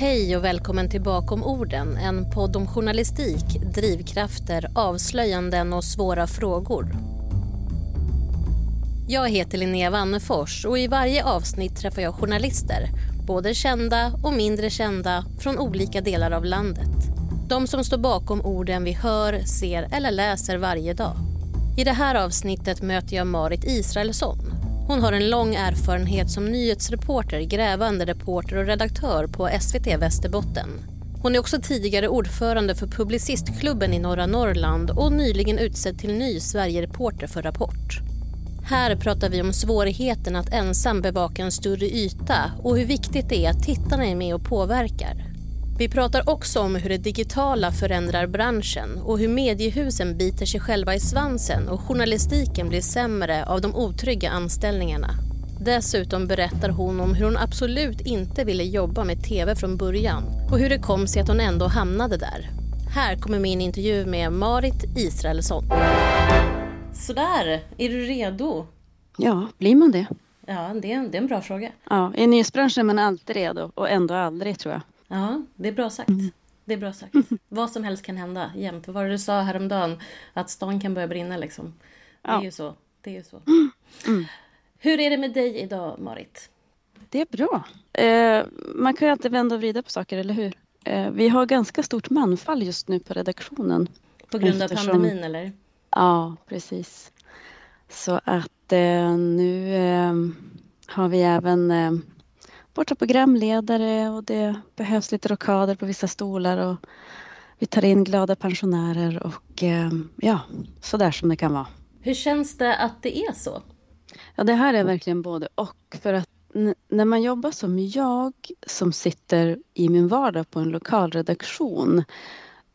Hej och välkommen till Bakom orden, en podd om journalistik, drivkrafter, avslöjanden och svåra frågor. Jag heter Linnea Wannefors och i varje avsnitt träffar jag journalister, både kända och mindre kända, från olika delar av landet. De som står bakom orden vi hör, ser eller läser varje dag. I det här avsnittet möter jag Marit Israelsson. Hon har en lång erfarenhet som nyhetsreporter, grävande reporter och redaktör på SVT Västerbotten. Hon är också tidigare ordförande för Publicistklubben i norra Norrland och nyligen utsedd till ny Sverigereporter för Rapport. Här pratar vi om svårigheten att ensam bevaka en större yta och hur viktigt det är att tittarna är med och påverkar. Vi pratar också om hur det digitala förändrar branschen och hur mediehusen biter sig själva i svansen och journalistiken blir sämre av de otrygga anställningarna. Dessutom berättar hon om hur hon absolut inte ville jobba med tv från början och hur det kom sig att hon ändå hamnade där. Här kommer min intervju med Marit Israelsson. Sådär, är du redo? Ja, blir man det? Ja, det är, det är en bra fråga. Ja, I nyhetsbranschen är man alltid redo och ändå aldrig tror jag. Ja, det är bra sagt. Mm. Det är bra sagt. Vad som helst kan hända jämt. Vad var det du sa häromdagen? Att stan kan börja brinna liksom. Det är ju så. Det är ju så. Mm. Hur är det med dig idag, Marit? Det är bra. Eh, man kan ju alltid vända och vrida på saker, eller hur? Eh, vi har ganska stort manfall just nu på redaktionen. På grund eftersom... av pandemin, eller? Ja, precis. Så att eh, nu eh, har vi även eh, borta programledare och det behövs lite rockader på vissa stolar och vi tar in glada pensionärer och eh, ja, så där som det kan vara. Hur känns det att det är så? Ja, det här är verkligen både och. För att när man jobbar som jag som sitter i min vardag på en lokalredaktion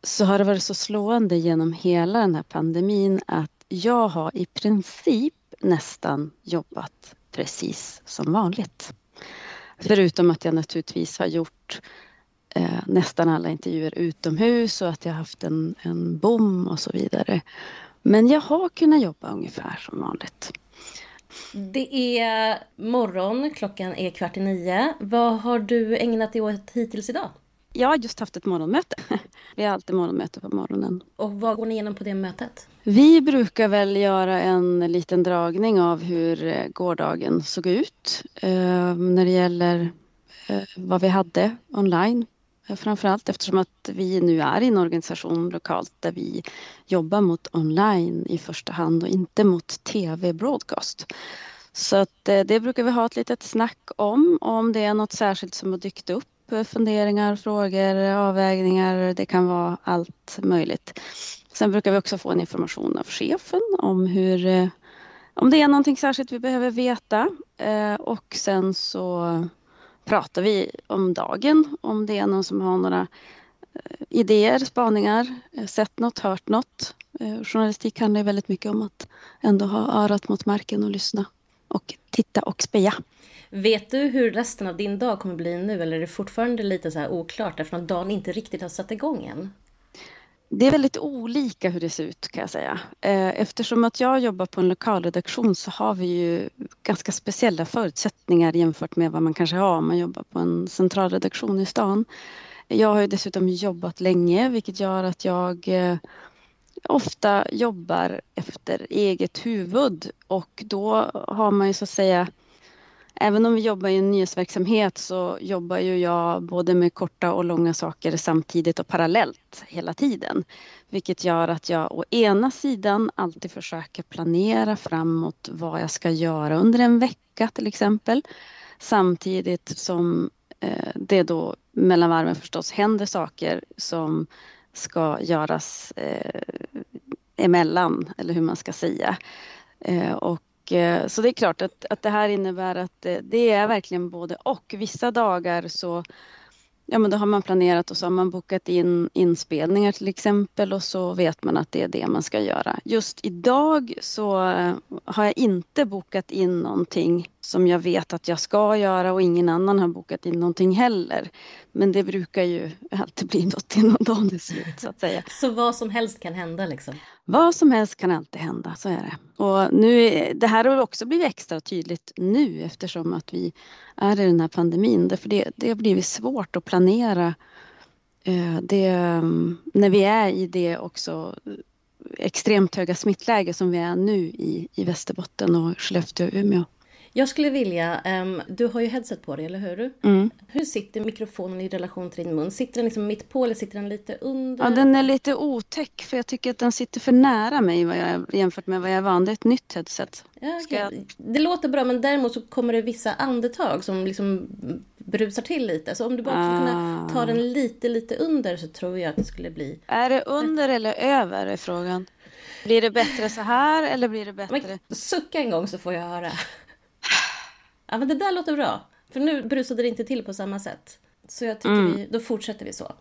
så har det varit så slående genom hela den här pandemin att jag har i princip nästan jobbat precis som vanligt. Förutom att jag naturligtvis har gjort eh, nästan alla intervjuer utomhus och att jag haft en, en bom och så vidare. Men jag har kunnat jobba ungefär som vanligt. Det är morgon, klockan är kvart i nio. Vad har du ägnat dig åt hittills idag? Jag har just haft ett morgonmöte. Vi har alltid morgonmöte på morgonen. Och vad går ni igenom på det mötet? Vi brukar väl göra en liten dragning av hur eh, gårdagen såg ut eh, när det gäller eh, vad vi hade online framförallt eftersom att vi nu är i en organisation lokalt där vi jobbar mot online i första hand och inte mot tv broadcast. Så att det brukar vi ha ett litet snack om, om det är något särskilt som har dykt upp funderingar, frågor, avvägningar. Det kan vara allt möjligt. Sen brukar vi också få en information av chefen om hur eh, om det är någonting särskilt vi behöver veta eh, och sen så pratar vi om dagen om det är någon som har några eh, idéer, spaningar, sett något, hört något. Journalistik handlar ju väldigt mycket om att ändå ha örat mot marken och lyssna och titta och speja. Vet du hur resten av din dag kommer bli nu eller är det fortfarande lite så här oklart eftersom dagen inte riktigt har satt igång än? Det är väldigt olika hur det ser ut kan jag säga. Eh, eftersom att jag jobbar på en lokalredaktion så har vi ju ganska speciella förutsättningar jämfört med vad man kanske har om man jobbar på en centralredaktion i stan. Jag har ju dessutom jobbat länge vilket gör att jag eh, ofta jobbar efter eget huvud och då har man ju så att säga Även om vi jobbar i en nyhetsverksamhet så jobbar ju jag både med korta och långa saker samtidigt och parallellt hela tiden. Vilket gör att jag å ena sidan alltid försöker planera framåt vad jag ska göra under en vecka till exempel. Samtidigt som eh, det då mellan varven förstås händer saker som ska göras eh, emellan, eller hur man ska säga. Eh, och eh, så det är klart att, att det här innebär att eh, det är verkligen både och. Vissa dagar så Ja, men då har man planerat och så har man bokat in inspelningar till exempel och så vet man att det är det man ska göra. Just idag så har jag inte bokat in någonting som jag vet att jag ska göra och ingen annan har bokat in någonting heller. Men det brukar ju alltid bli något innan dagen är slut så att säga. Så vad som helst kan hända liksom? Vad som helst kan alltid hända, så är det. Och nu, det här har också blivit extra tydligt nu eftersom att vi är i den här pandemin. Därför det, det har blivit svårt att planera eh, det, när vi är i det också extremt höga smittläge som vi är nu i, i Västerbotten och Skellefteå och Umeå. Jag skulle vilja, um, du har ju headset på dig, eller hur? Mm. Hur sitter mikrofonen i relation till din mun? Sitter den liksom mitt på eller sitter den lite under? Ja, den är lite otäck för jag tycker att den sitter för nära mig vad jag, jämfört med vad jag är van. Är ett nytt headset. Ja, okay. jag... Det låter bra men däremot så kommer det vissa andetag som liksom brusar till lite. Så om du bara ah. skulle kunna ta den lite, lite under så tror jag att det skulle bli... Är det under eller över är frågan? Blir det bättre så här eller blir det bättre? Men, sucka en gång så får jag höra. Ja men det där låter bra. För nu brusade det inte till på samma sätt. Så jag tycker mm. vi, då fortsätter vi så.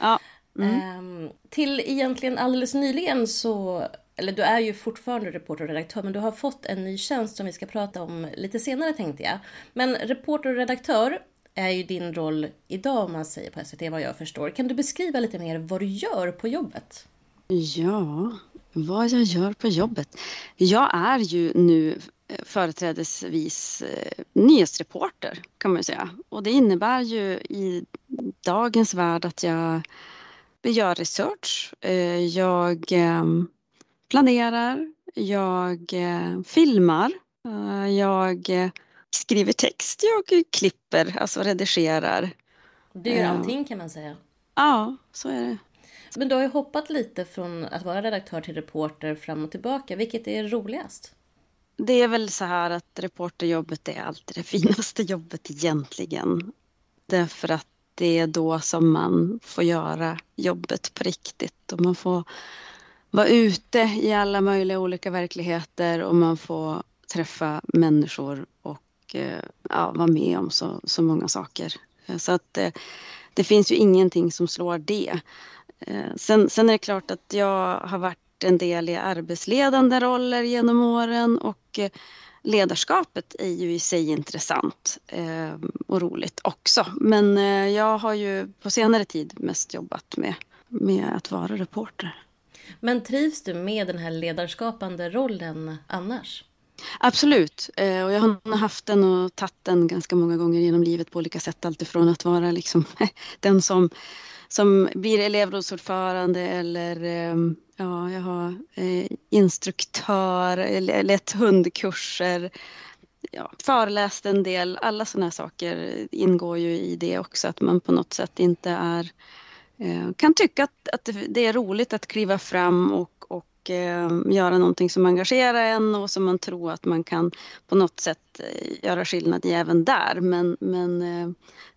Ja. Mm. Um, till egentligen alldeles nyligen så, eller du är ju fortfarande reporter och redaktör, men du har fått en ny tjänst som vi ska prata om lite senare tänkte jag. Men reporter och redaktör är ju din roll idag om man säger på SVT vad jag förstår. Kan du beskriva lite mer vad du gör på jobbet? Ja, vad jag gör på jobbet? Jag är ju nu företrädesvis eh, nyhetsreporter kan man säga. Och det innebär ju i dagens värld att jag gör research, eh, jag eh, planerar, jag filmar, jag skriver text, jag klipper, alltså redigerar. Du gör allting kan man säga. Ja, så är det. Men du har ju hoppat lite från att vara redaktör till reporter fram och tillbaka. Vilket är roligast? Det är väl så här att reporterjobbet är alltid det finaste jobbet egentligen. Därför att det är då som man får göra jobbet på riktigt och man får vara ute i alla möjliga olika verkligheter och man får träffa människor och eh, ja, vara med om så, så många saker. Eh, så att det, det finns ju ingenting som slår det. Sen, sen är det klart att jag har varit en del i arbetsledande roller genom åren och eh, ledarskapet är ju i sig intressant eh, och roligt också. Men eh, jag har ju på senare tid mest jobbat med, med att vara reporter. Men trivs du med den här ledarskapande rollen annars? Absolut, och jag har haft den och tagit den ganska många gånger genom livet på olika sätt. Alltifrån att vara liksom den som som blir elevrådsordförande eller ehm, ja, jag har eh, instruktör, lett hundkurser, ja, föreläst en del. Alla sådana saker ingår ju i det också, att man på något sätt inte är eh, kan tycka att, att det är roligt att kliva fram och eh, göra någonting som engagerar en och som man tror att man kan på något sätt eh, göra skillnad i även där. Men, men eh,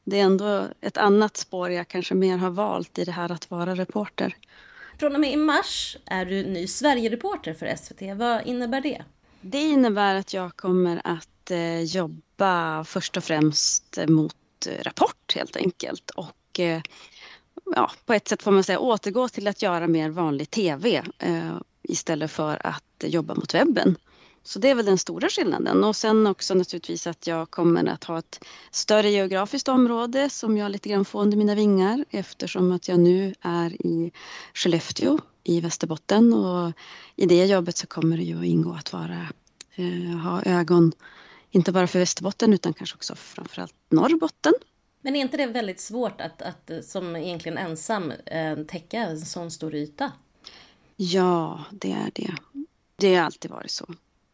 det är ändå ett annat spår jag kanske mer har valt i det här att vara reporter. Från och med i mars är du ny Sverigereporter för SVT. Vad innebär det? Det innebär att jag kommer att jobba först och främst mot Rapport helt enkelt och ja, på ett sätt får man säga återgå till att göra mer vanlig TV eh, istället för att jobba mot webben. Så det är väl den stora skillnaden. Och sen också naturligtvis att jag kommer att ha ett större geografiskt område som jag lite grann får under mina vingar eftersom att jag nu är i Skellefteå i Västerbotten och i det jobbet så kommer det ju att ingå att vara, eh, ha ögon inte bara för Västerbotten utan kanske också framförallt Norrbotten. Men är inte det väldigt svårt att, att som egentligen ensam eh, täcka en sån stor yta? Ja, det är det. Det har alltid varit så.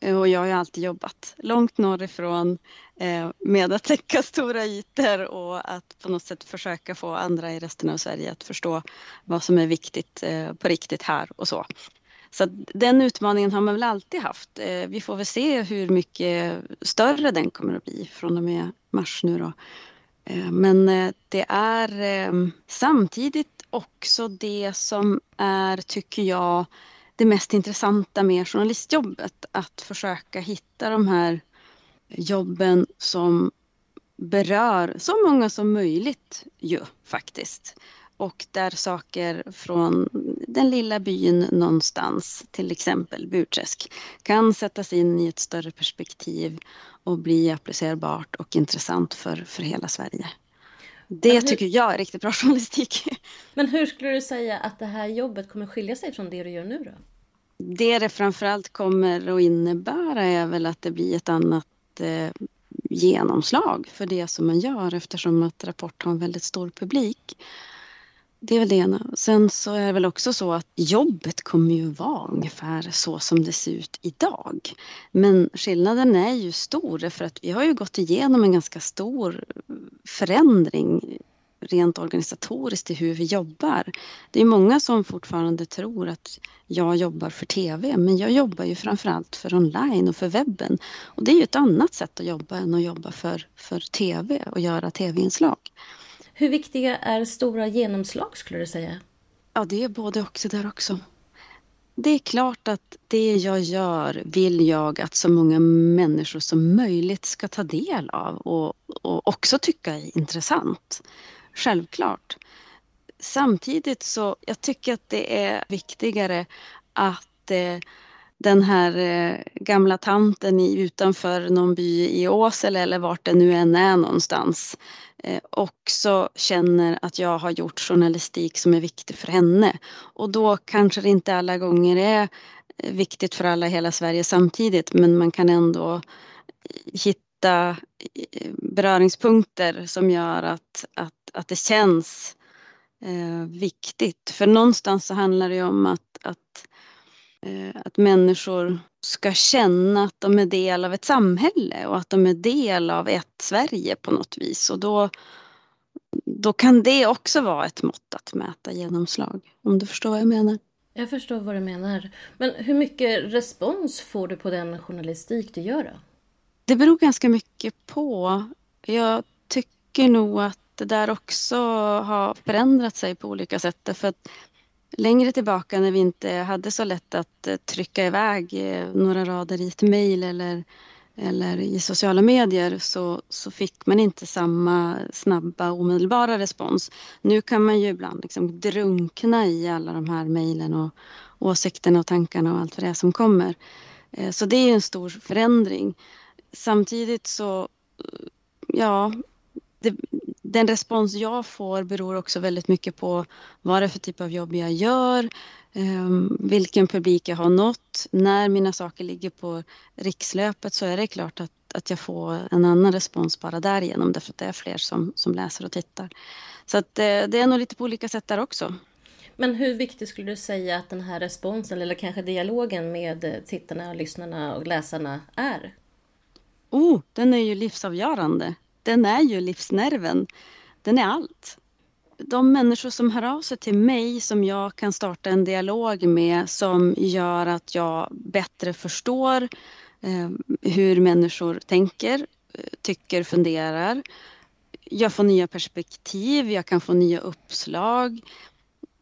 Och jag har alltid jobbat långt norrifrån eh, med att täcka stora ytor och att på något sätt försöka få andra i resten av Sverige att förstå vad som är viktigt eh, på riktigt här och så. Så den utmaningen har man väl alltid haft. Eh, vi får väl se hur mycket större den kommer att bli från och med mars nu då. Men det är samtidigt också det som är, tycker jag, det mest intressanta med journalistjobbet. Att försöka hitta de här jobben som berör så många som möjligt ju faktiskt. Och där saker från den lilla byn någonstans, till exempel Burträsk, kan sättas in i ett större perspektiv och bli applicerbart och intressant för, för hela Sverige. Det hur, tycker jag är riktigt bra journalistik. Men hur skulle du säga att det här jobbet kommer skilja sig från det du gör nu då? Det det framförallt kommer att innebära är väl att det blir ett annat eh, genomslag för det som man gör eftersom att Rapport har en väldigt stor publik. Det är väl det ena. Sen så är det väl också så att jobbet kommer ju vara ungefär så som det ser ut idag. Men skillnaden är ju stor för att vi har ju gått igenom en ganska stor förändring rent organisatoriskt i hur vi jobbar. Det är många som fortfarande tror att jag jobbar för TV men jag jobbar ju framförallt för online och för webben. Och det är ju ett annat sätt att jobba än att jobba för, för TV och göra TV-inslag. Hur viktiga är stora genomslag skulle du säga? Ja, det är både och det där också. Det är klart att det jag gör vill jag att så många människor som möjligt ska ta del av och, och också tycka är intressant. Självklart. Samtidigt så jag tycker att det är viktigare att eh, den här eh, gamla tanten i, utanför någon by i Åsele eller vart det nu än är någonstans eh, Eh, också känner att jag har gjort journalistik som är viktig för henne. Och då kanske det inte alla gånger är eh, viktigt för alla i hela Sverige samtidigt men man kan ändå eh, hitta beröringspunkter som gör att, att, att det känns eh, viktigt. För någonstans så handlar det ju om att, att Eh, att människor ska känna att de är del av ett samhälle och att de är del av ett Sverige på något vis. Och då, då kan det också vara ett mått att mäta genomslag. Om du förstår vad jag menar. Jag förstår vad du menar. Men hur mycket respons får du på den journalistik du gör då? Det beror ganska mycket på. Jag tycker nog att det där också har förändrat sig på olika sätt. Därför att längre tillbaka när vi inte hade så lätt att eh, trycka iväg eh, några rader i ett mejl eller, eller i sociala medier så, så fick man inte samma snabba omedelbara respons. Nu kan man ju ibland liksom drunkna i alla de här mejlen och åsikterna och tankarna och allt vad det är som kommer. Eh, så det är en stor förändring. Samtidigt så, ja, det, den respons jag får beror också väldigt mycket på vad det är för typ av jobb jag gör, um, vilken publik jag har nått. När mina saker ligger på rikslöpet så är det klart att, att jag får en annan respons bara därigenom därför att det är fler som, som läser och tittar. Så att, det, eh, det är nog lite på olika sätt där också. Men hur viktigt skulle du säga att den här responsen eller kanske dialogen med tittarna, lyssnarna och läsarna är? Oh, den är ju livsavgörande den är ju livsnerven. Den är allt. De människor som hör av sig till mig som jag kan starta en dialog med som gör att jag bättre förstår eh, hur människor tänker, eh, tycker, funderar. Jag får nya perspektiv, jag kan få nya uppslag.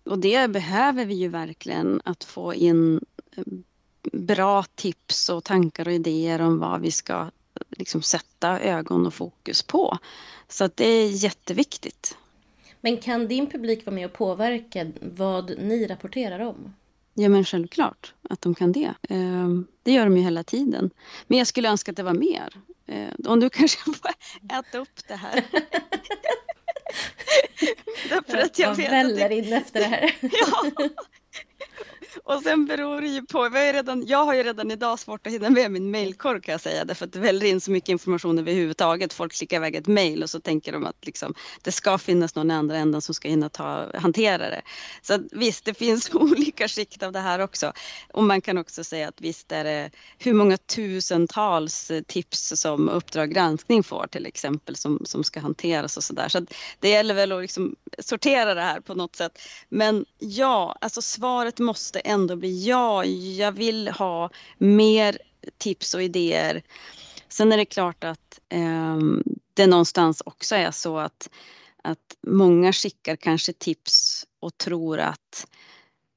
Och det behöver vi ju verkligen, att få in eh, bra tips och tankar och idéer om vad vi ska liksom sätta ögon och fokus på. Så att det är jätteviktigt. Men kan din publik vara med och påverka vad ni rapporterar om? Ja men självklart att de kan det. Ehm, det gör de ju hela tiden. Men jag skulle önska att det var mer. Ehm, om du kanske får äta upp det här. Därför att jag, jag vet väller in efter det här. ja. Och sen beror det ju på, jag, redan, jag har ju redan idag svårt att hinna med min mailkorg kan jag säga, därför att det väller in så mycket information överhuvudtaget. Folk skickar iväg ett mail och så tänker de att liksom, det ska finnas någon i andra änden som ska hinna ta, hantera det. Så visst, det finns olika skikt av det här också. Och man kan också säga att visst är det hur många tusentals tips som Uppdrag granskning får till exempel som, som ska hanteras och sådär. Så, så det gäller väl att liksom sortera det här på något sätt. Men ja, alltså svaret måste ändå bli ja, jag vill ha mer tips och idéer. Sen är det klart att eh, det någonstans också är så att, att många skickar kanske tips och tror att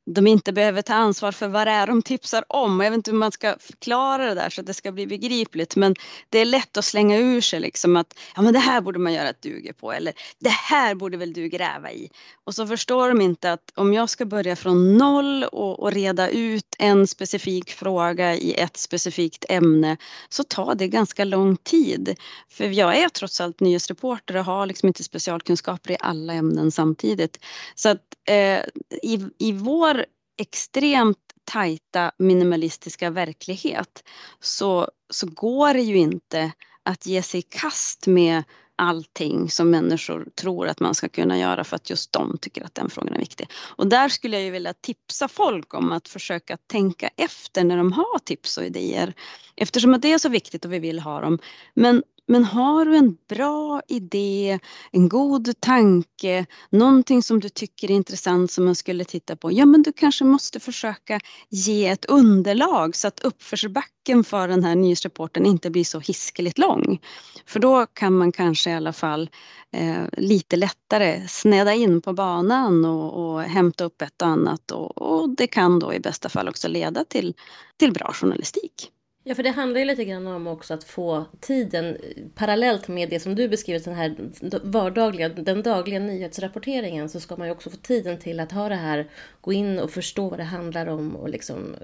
de inte behöver ta ansvar för vad det är de tipsar om. Jag vet inte hur man ska förklara det där så att det ska bli begripligt men det är lätt att slänga ur sig liksom att ja men det här borde man göra ett duger på eller det här borde väl du gräva i. Och så förstår de inte att om jag ska börja från noll och, och reda ut en specifik fråga i ett specifikt ämne så tar det ganska lång tid. För jag är trots allt nyhetsreporter och har liksom inte specialkunskaper i alla ämnen samtidigt. Så att eh, i, i vår extremt tajta minimalistiska verklighet så, så går det ju inte att ge sig i kast med allting som människor tror att man ska kunna göra för att just de tycker att den frågan är viktig. Och där skulle jag ju vilja tipsa folk om att försöka tänka efter när de har tips och idéer. Eftersom att det är så viktigt och vi vill ha dem. Men men har du en bra idé, en god tanke, någonting som du tycker är intressant som man skulle titta på, ja men du kanske måste försöka ge ett underlag så att uppförsbacken för den här nyhetsrapporten inte blir så hiskeligt lång. För då kan man kanske i alla fall eh, lite lättare sneda in på banan och, och hämta upp ett och annat och, och, det kan då i bästa fall också leda till, till bra journalistik. Ja, för det handlar ju lite grann om också att få tiden parallellt med det som du beskriver, den här vardagliga, den dagliga nyhetsrapporteringen, så ska man ju också få tiden till att ha det här, gå in och förstå vad det handlar om och liksom,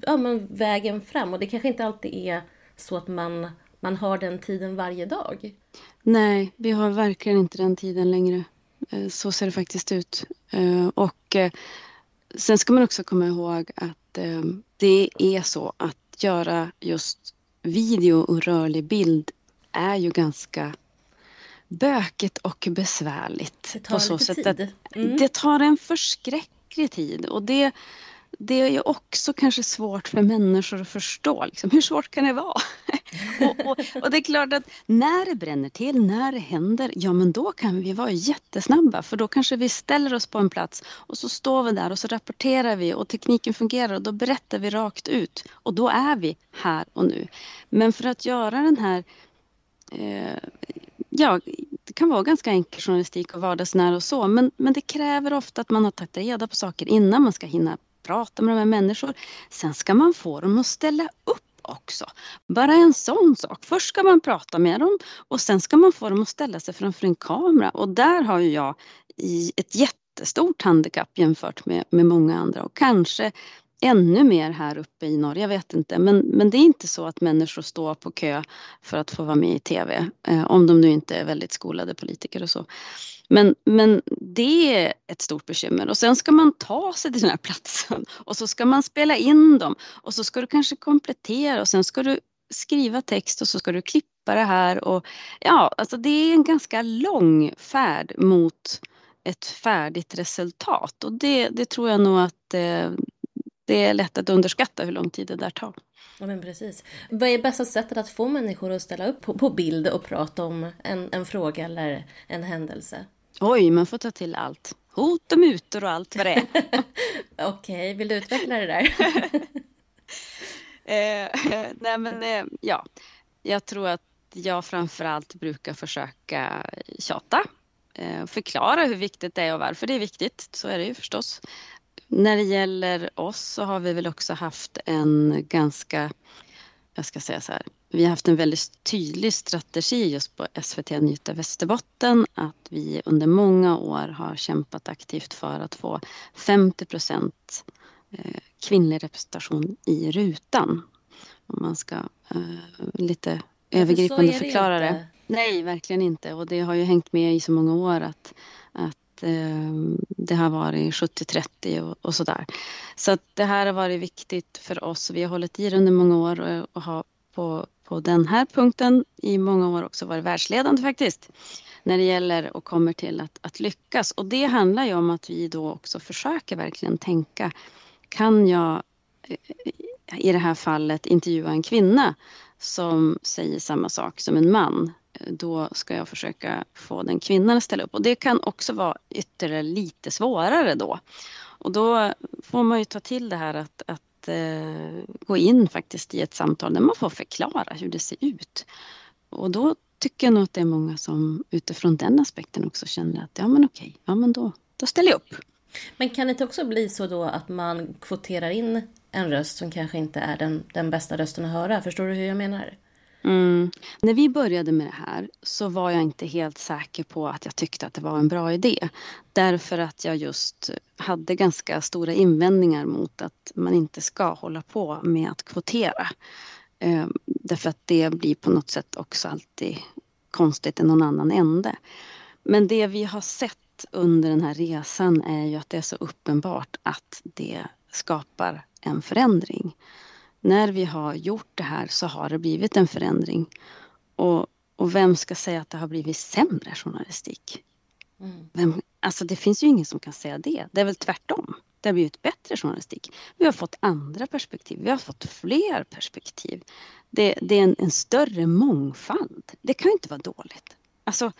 ja men vägen fram. Och det kanske inte alltid är så att man, man har den tiden varje dag. Nej, vi har verkligen inte den tiden längre. Eh, så ser det faktiskt ut. Eh, och eh, sen ska man också komma ihåg att det är så att göra just video och rörlig bild är ju ganska bökigt och besvärligt. Det tar på så lite sätt tid. Mm. Det tar en förskräcklig tid och det, det är ju också kanske svårt för människor att förstå. Liksom, hur svårt kan det vara? och, och, och, det är klart att när det bränner till, när det händer, ja men då kan vi vara jättesnabba för då kanske vi ställer oss på en plats och så står vi där och så rapporterar vi och tekniken fungerar och då berättar vi rakt ut och då är vi här och nu. Men för att göra den här eh, ja, det kan vara ganska enkel journalistik och vardagsnära och så, men, men det kräver ofta att man har tagit reda på saker innan man ska hinna prata med de här människorna. Sen ska man få dem att ställa upp också. Bara en sån sak. Först ska man prata med dem och sen ska man få dem att ställa sig framför en kamera och där har ju jag ett jättestort handikapp jämfört med, med många andra och kanske ännu mer här uppe i norr, jag vet inte. Men, men det är inte så att människor står på kö för att få vara med i TV. Eh, om de nu inte är väldigt skolade politiker och så. Men, men det är ett stort bekymmer och sen ska man ta sig till den här platsen och så ska man spela in dem och så ska du kanske komplettera och sen ska du skriva text och så ska du klippa det här och ja, alltså det är en ganska lång färd mot ett färdigt resultat och det, det tror jag nog att eh, det är lätt att underskatta hur lång tid det där tar. Ja, men precis. Vad är bästa sättet att få människor att ställa upp på, på bild och prata om en, en fråga eller en händelse? Oj, man får ta till allt. Hot och mutor och allt vad det är. Okej, okay, vill du utveckla det där? eh, nej men eh, ja, jag tror att jag framförallt brukar försöka tjata. Eh, förklara hur viktigt det är och varför det är viktigt. Så är det ju förstås. När det gäller oss så har vi väl också haft en ganska, jag ska säga så här, vi har haft en väldigt tydlig strategi just på SVT Nyheter Västerbotten att vi under många år har kämpat aktivt för att få 50 procent eh, kvinnlig representation i rutan. Om man ska uh, lite övergripande förklara det. det. Nej, verkligen inte. Och det har ju hängt med i så många år att, att eh, det har varit 70-30 och, och sådär. Så att det här har varit viktigt för oss. Vi har hållit i det under många år och, och har på på den här punkten i många år också varit världsledande faktiskt när det gäller och kommer till att, att lyckas. Och det handlar ju om att vi då också försöker verkligen tänka, kan jag eh, i det här fallet intervjua en kvinna som säger samma sak som en man, då ska jag försöka få den kvinnan att ställa upp. Och det kan också vara ytterligare lite svårare då. Och då får man ju ta till det här att, att eh, gå in faktiskt i ett samtal där man får förklara hur det ser ut. Och då tycker jag nog att det är många som utifrån den aspekten också känner att ja men okej, ja men då, då ställer jag upp. Men kan det inte också bli så då att man kvoterar in en röst som kanske inte är den, den bästa rösten att höra? Förstår du hur jag menar? Mm. När vi började med det här så var jag inte helt säker på att jag tyckte att det var en bra idé. Därför att jag just hade ganska stora invändningar mot att man inte ska hålla på med att kvotera. Ehm, därför att det blir på något sätt också alltid konstigt i någon annan ände. Men det vi har sett under den här resan är ju att det är så uppenbart att det skapar en förändring. När vi har gjort det här så har det blivit en förändring. Och, och vem ska säga att det har blivit sämre journalistik? Mm. Vem, alltså det finns ju ingen som kan säga det. Det är väl tvärtom. Det har blivit bättre journalistik. Vi har fått andra perspektiv. Vi har fått fler perspektiv. Det, det är en, en, större mångfald. Det kan ju inte vara dåligt. Alltså,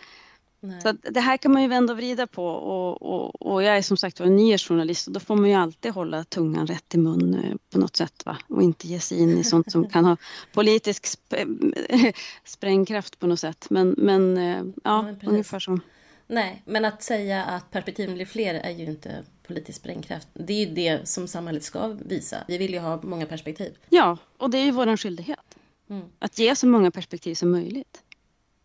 så det här kan man ju vända och vrida på och, och, och jag är som sagt var en nyhetsjournalist och då får man ju alltid hålla tungan rätt i mun eh, på något sätt va? och inte ge sig in i sånt som kan ha politisk sp sprängkraft på något sätt. Men, men eh, ja, ja ungefär så. Nej, men att säga att perspektiven blir fler är ju inte politisk sprängkraft. Det är ju det som samhället ska visa. Vi vill ju ha många perspektiv. Ja, och det är ju vår skyldighet. Mm. Att ge så många perspektiv som möjligt.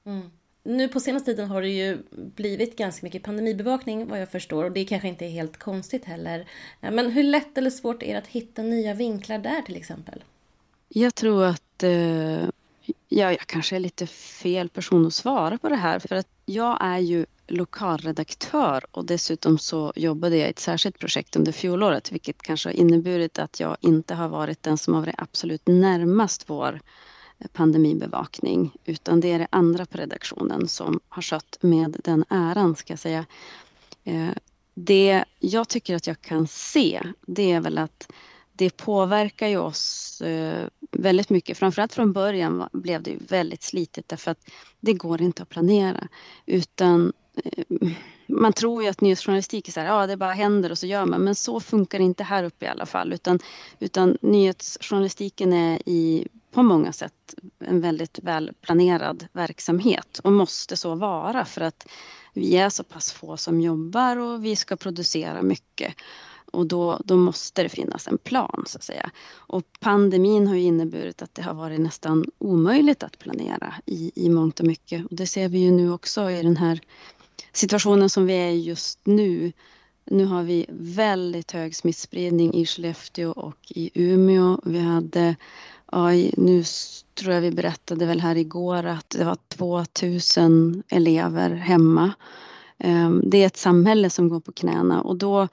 Mm. Nu på senaste tiden har det ju blivit ganska mycket pandemibevakning vad jag förstår och det kanske inte är helt konstigt heller. Men hur lätt eller svårt är det att hitta nya vinklar där till exempel? Jag tror att eh, ja, jag kanske är lite fel person att svara på det här för att jag är ju lokalredaktör och dessutom så jobbade jag i ett särskilt projekt under fjolåret vilket kanske har inneburit att jag inte har varit den som har varit absolut närmast vår pandemibevakning utan det är det andra på redaktionen som har skött med den äran ska jag säga. Eh, det jag tycker att jag kan se det är väl att det påverkar ju oss eh, väldigt mycket. Framförallt från början blev det väldigt slitigt därför att det går inte att planera utan Eh, man tror ju att nyhetsjournalistik är så här, ja det bara händer och så gör man, men så funkar det inte här uppe i alla fall utan, utan nyhetsjournalistiken är i på många sätt en väldigt välplanerad verksamhet och måste så vara för att vi är så pass få som jobbar och vi ska producera mycket. Och då, då måste det finnas en plan så att säga. Och pandemin har ju inneburit att det har varit nästan omöjligt att planera i, i mångt och mycket. Och det ser vi ju nu också i den här situationen som vi är i just nu. Nu har vi väldigt hög smittspridning i Skellefteå och i Umeå. Vi hade ja, nu tror jag vi berättade väl här igår att det var 2000 elever hemma. Ehm, det är ett samhälle som går på knäna och då,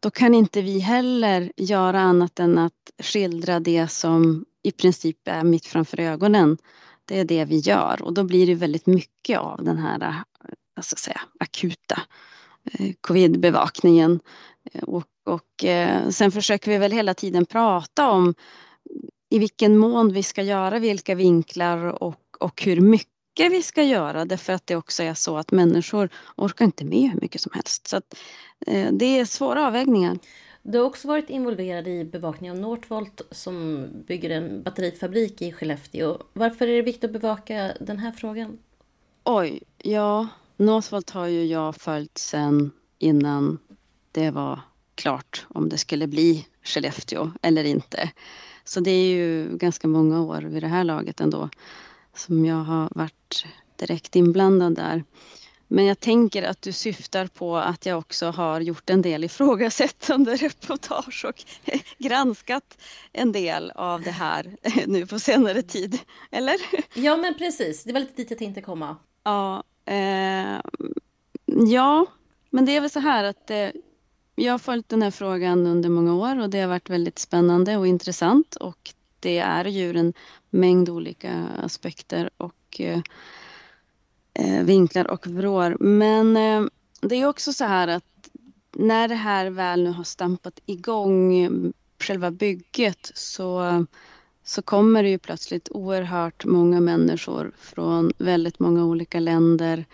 då kan inte vi heller göra annat än att skildra det som i princip är mitt framför ögonen. Det är det vi gör och då blir det väldigt mycket av den här alltså säga, akuta eh, covidbevakningen. Och, och eh, sen försöker vi väl hela tiden prata om i vilken mån vi ska göra vilka vinklar och, och hur mycket vi ska göra därför att det också är så att människor orkar inte med hur mycket som helst. Så att, eh, det är svåra avvägningar. Du har också varit involverad i bevakning av Northvolt som bygger en batterifabrik i Skellefteå. Varför är det viktigt att bevaka den här frågan? Oj, ja, Northvolt har ju jag följt sedan innan det var klart om det skulle bli Skellefteå eller inte. Så det är ju ganska många år vid det här laget ändå som jag har varit direkt inblandad där. Men jag tänker att du syftar på att jag också har gjort en del ifrågasättande reportage och granskat en del av det här nu på senare tid. Eller? Ja, men precis. Det var lite dit jag tänkte komma. Ja, eh, ja men det är väl så här att eh, jag har följt den här frågan under många år och det har varit väldigt spännande och intressant och det är ju ur en mängd olika aspekter och eh, eh, vinklar och vrår. Men eh, det är också så här att när det här väl nu har stampat igång mm, själva bygget så, så kommer det ju plötsligt oerhört många människor från väldigt många olika länder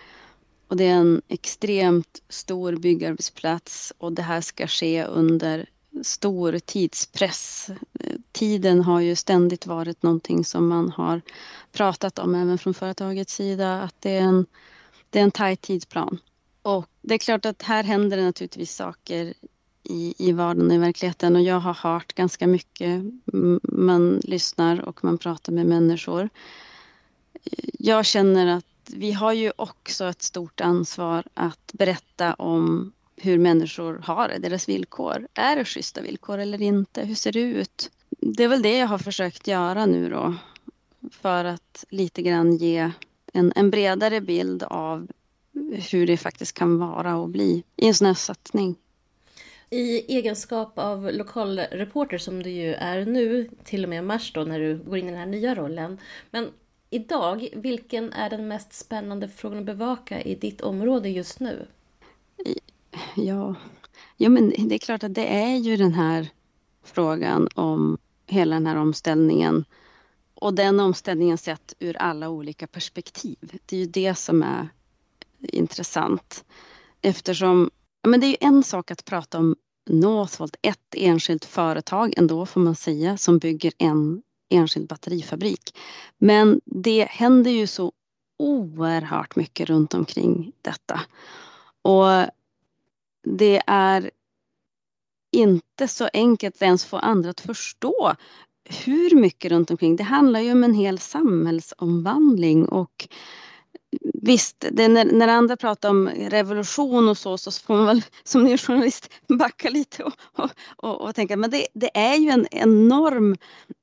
och det är en extremt stor byggarbetsplats och det här ska ske under stor tidspress. Tiden har ju ständigt varit någonting som man har pratat om även från företagets sida att det är en, det är en tajt tidsplan. Och det är klart att här händer det naturligtvis saker i, i vardagen i verkligheten och jag har hört ganska mycket. Man lyssnar och man pratar med människor. Jag känner att vi har ju också ett stort ansvar att berätta om hur människor har det, deras villkor. Är det schyssta villkor eller inte? Hur ser det ut? Det är väl det jag har försökt göra nu då för att lite grann ge en, en bredare bild av hur det faktiskt kan vara och bli i en sån här satsning. I egenskap av lokalreporter som du ju är nu, till och med mars då när du går in i den här nya rollen. Men idag, vilken är den mest spännande frågan att bevaka i ditt område just nu? Ja, ja men det är klart att det är ju den här frågan om hela den här omställningen. Och den omställningen sett ur alla olika perspektiv. Det är ju det som är intressant. Eftersom, men det är ju en sak att prata om Northvolt, ett enskilt företag ändå får man säga, som bygger en enskild batterifabrik. Men det händer ju så oerhört mycket runt omkring detta. Och det är inte så enkelt att ens få andra att förstå hur mycket runt omkring. Det handlar ju om en hel samhällsomvandling och Visst, det, när, när andra pratar om revolution och så, så får man väl som ny journalist backa lite och, och, och, och tänka, men det, det, är ju en enorm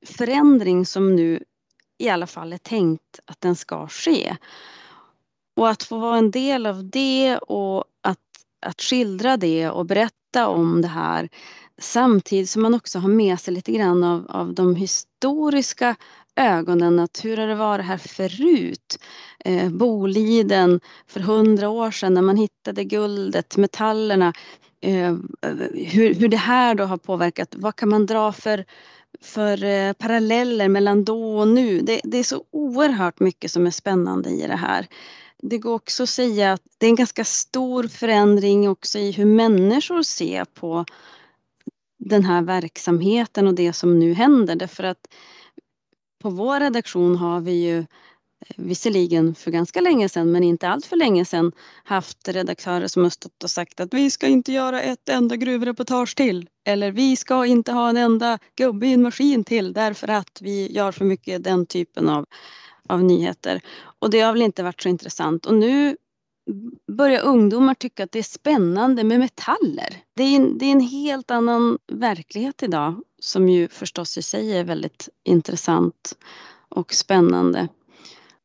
förändring som nu i alla fall är tänkt att den ska ske. Och att få vara en del av det och att, att skildra det och berätta om det här samtidigt som man också har med sig lite grann av, av de historiska ögonen att hur har det varit här förut? Eh, Boliden för hundra år sedan när man hittade guldet, metallerna. Eh, hur, hur det här då har påverkat, vad kan man dra för, för eh, paralleller mellan då och nu? Det, det, är så oerhört mycket som är spännande i det här. Det går också att säga att det är en ganska stor förändring också i hur människor ser på den här verksamheten och det som nu händer därför att på vår redaktion har vi ju eh, visserligen för ganska länge sedan men inte allt för länge sedan haft redaktörer som har stått och sagt att vi ska inte göra ett enda gruvreportage till eller vi ska inte ha en enda gubbe i en maskin till därför att vi gör för mycket den typen av, av nyheter. Och det har väl inte varit så intressant och nu börjar ungdomar tycka att det är spännande med metaller. Det är, en, det är en helt annan verklighet idag som ju förstås i sig är väldigt intressant och spännande.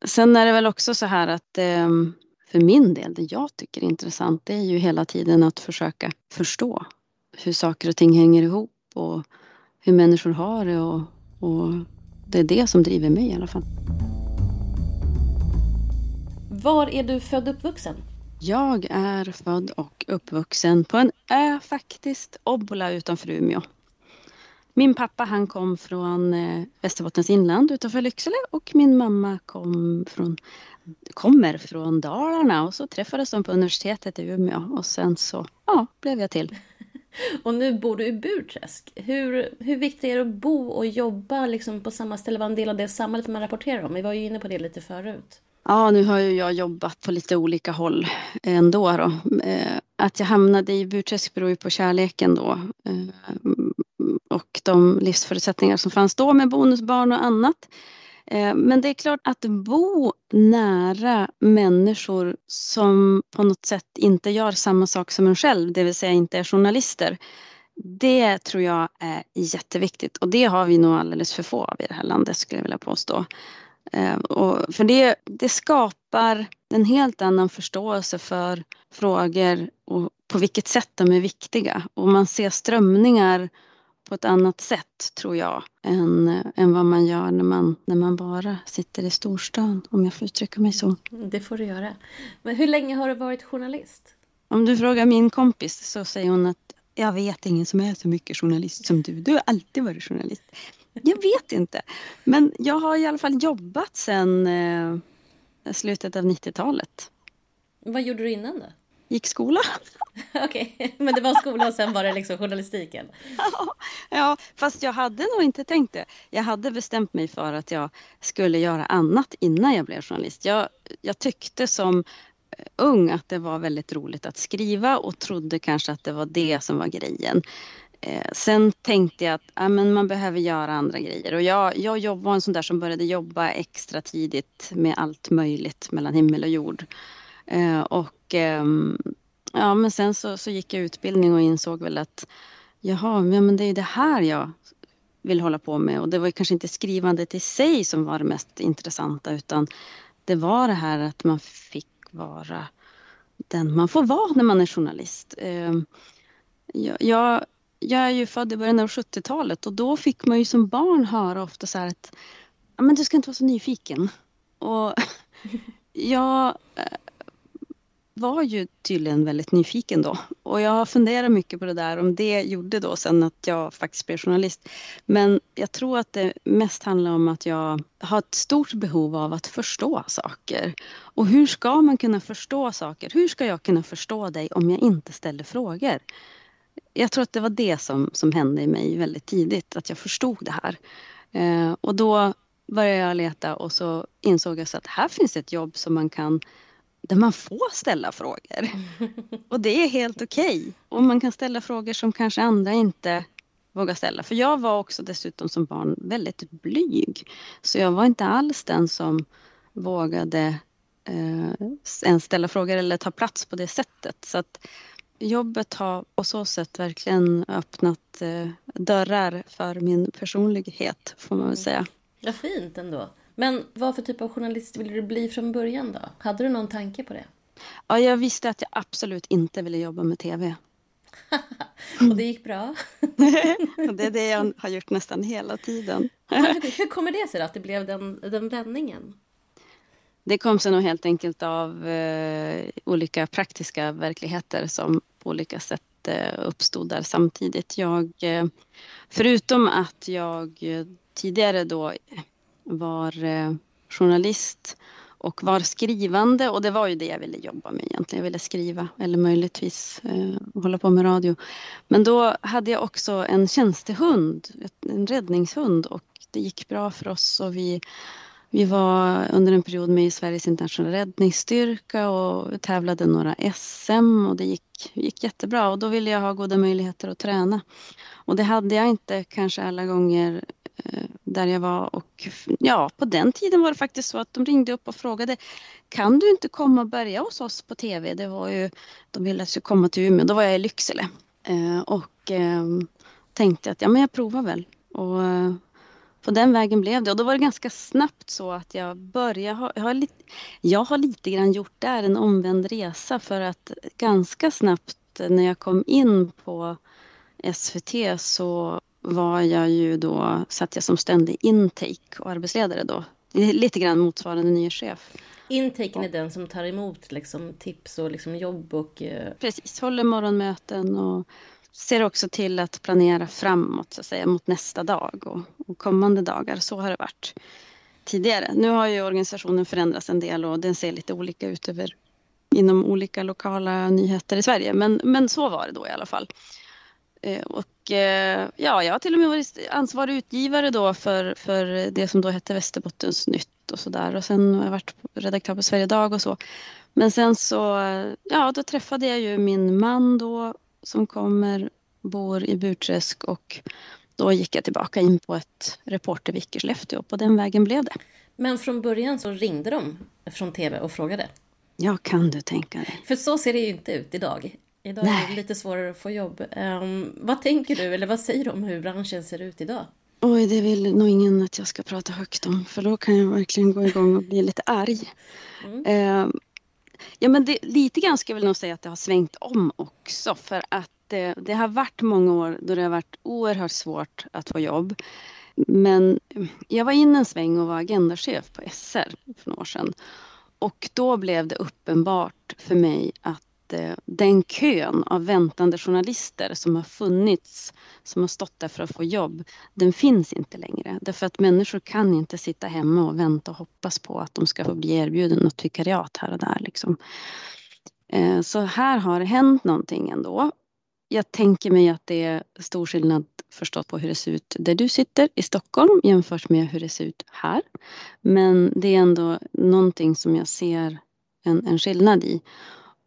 Sen är det väl också så här att ehm, för min del, det jag tycker är intressant det är ju hela tiden att försöka förstå hur saker och ting hänger ihop och hur människor har det och, och det är det som driver mig i alla fall. Var är du född och uppvuxen? Jag är född och uppvuxen på en ö faktiskt, Obbola utanför Umeå. Min pappa han kom från eh, Västerbottens inland utanför Lycksele och min mamma kom från, kommer från Dalarna och så träffades de på universitetet i Umeå och sen så ja, blev jag till. Och nu bor du i Burträsk. Hur, hur viktigt är det att bo och jobba liksom på samma ställe, vara en del av det samhället man rapporterar om? Vi var ju inne på det lite förut. Ja, nu har ju jag jobbat på lite olika håll ändå. Då. Eh, att jag hamnade i Burträsk beror ju på kärleken då. Och de livsförutsättningar som fanns då med bonusbarn och annat. Eh, men det är klart att bo nära människor som på något sätt inte gör samma sak som en själv, det vill säga inte är journalister. Det tror jag är jätteviktigt och det har vi nog alldeles för få av i det här landet skulle jag vilja påstå. Eh, och för det, det skapar en helt annan förståelse för frågor och på vilket sätt de är viktiga. Och man ser strömningar på ett annat sätt tror jag än, än vad man gör när man, när man bara sitter i storstan om jag får uttrycka mig så. Det får du göra. Men hur länge har du varit journalist? Om du frågar min kompis så säger hon att jag vet ingen som är så mycket journalist som du. Du har alltid varit journalist. Jag vet inte. Men jag har i alla fall jobbat sedan eh, slutet av 90-talet. Vad gjorde du innan då? Gick skola. Okej, okay. men det var skola och sen var det liksom journalistiken? Ja, ja, fast jag hade nog inte tänkt det. Jag hade bestämt mig för att jag skulle göra annat innan jag blev journalist. Jag, jag tyckte som ung att det var väldigt roligt att skriva och trodde kanske att det var det som var grejen. Eh, sen tänkte jag att ja, men man behöver göra andra grejer och jag, jag var en sån där som började jobba extra tidigt med allt möjligt mellan himmel och jord. Eh, och eh, ja, men sen så, så gick jag utbildning och insåg väl att jaha, men det är det här jag vill hålla på med och det var kanske inte skrivandet i sig som var det mest intressanta utan det var det här att man fick vara den man får vara när man är journalist. Ehm, jag, jag, jag är ju född i början av 70-talet och då fick man ju som barn höra ofta så här att men du ska inte vara så nyfiken. Och jag eh, var ju tydligen väldigt nyfiken då. Och jag har funderat mycket på det där, om det gjorde då sen att jag faktiskt blev journalist. Men jag tror att det mest handlar om att jag har ett stort behov av att förstå saker. Och hur ska man kunna förstå saker? Hur ska jag kunna förstå dig om jag inte ställer frågor? Jag tror att det var det som, som hände i mig väldigt tidigt, att jag förstod det här. Eh, och då började jag leta och så insåg jag så att här finns ett jobb som man kan där man får ställa frågor. Och det är helt okej. Okay. Och man kan ställa frågor som kanske andra inte vågar ställa. För jag var också dessutom som barn väldigt blyg. Så jag var inte alls den som vågade eh, ställa frågor eller ta plats på det sättet. Så att jobbet har på så sätt verkligen öppnat eh, dörrar för min personlighet, får man väl mm. säga. Ja, fint ändå. Men vad för typ av journalist ville du bli från början då? Hade du någon tanke på det? Ja, jag visste att jag absolut inte ville jobba med tv. och det gick bra? det är det jag har gjort nästan hela tiden. hur, kommer det sig då, att det blev den, den vändningen? Det kom sig nog helt enkelt av eh, olika praktiska verkligheter som på olika sätt eh, uppstod där samtidigt. Jag, eh, förutom att jag tidigare då var eh, journalist och var skrivande och det var ju det jag ville jobba med egentligen. Jag ville skriva eller möjligtvis eh, hålla på med radio. Men då hade jag också en tjänstehund, en räddningshund och det gick bra för oss och vi, vi var under en period med i Sveriges internationella räddningsstyrka och tävlade några SM och det gick, gick jättebra och då ville jag ha goda möjligheter att träna. Och det hade jag inte kanske alla gånger Eh, där jag var och ja, på den tiden var det faktiskt så att de ringde upp och frågade Kan du inte komma och börja hos oss på TV? Det var ju, de ville att jag skulle komma till Umeå, då var jag i Lycksele. Eh, och eh, tänkte att ja, men jag provar väl. Och eh, på den vägen blev det. Och då var det ganska snabbt så att jag började, jag har, lite, jag har lite grann gjort där en omvänd resa för att ganska snabbt när jag kom in på SVT så var jag ju då, satt jag som ständig intake och arbetsledare då. Lite grann motsvarande ny chef. Intaken är den som tar emot liksom, tips och liksom, jobb och... Uh... Precis, håller morgonmöten och ser också till att planera framåt så att säga mot nästa dag och, och kommande dagar. Så har det varit tidigare. Nu har ju organisationen förändrats en del och den ser lite olika ut över inom olika lokala nyheter i Sverige. Men, men så var det då i alla fall. Eh, och eh, ja, jag har till och med varit ansvarig utgivare då för, för det som då hette Västerbottens nytt och sådär. Och sen har jag varit redaktör på Sverige Dag och så. Men sen så, ja då träffade jag ju min man då som kommer, bor i Burträsk och då gick jag tillbaka in på ett reportervik i Skellefteå och på den vägen blev det. Men från början så ringde de från tv och frågade? Ja, kan du tänka dig. För så ser det ju inte ut idag. Idag Nej. är det lite svårare att få jobb. Um, vad tänker du, eller vad säger du om hur branschen ser ut idag? Oj, det vill nog ingen att jag ska prata högt om, för då kan jag verkligen gå igång och bli lite arg. Mm. Uh, ja, men det, lite grann ska jag väl nog säga att det har svängt om också, för att det, det har varit många år då det har varit oerhört svårt att få jobb. Men jag var inne en sväng och var agendachef på SR för några år sedan. Och då blev det uppenbart för mig att Eh, den kön av väntande journalister som har funnits, som har stått där för att få jobb, den finns inte längre. Därför att människor kan inte sitta hemma och vänta och hoppas på att de ska få bli erbjuden något vikariat här och där. Liksom. Eh, så här har det hänt någonting ändå. Jag tänker mig att det är stor skillnad förstått på hur det ser ut där du sitter i Stockholm jämfört med hur det ser ut här. Men det är ändå någonting som jag ser en, en skillnad i.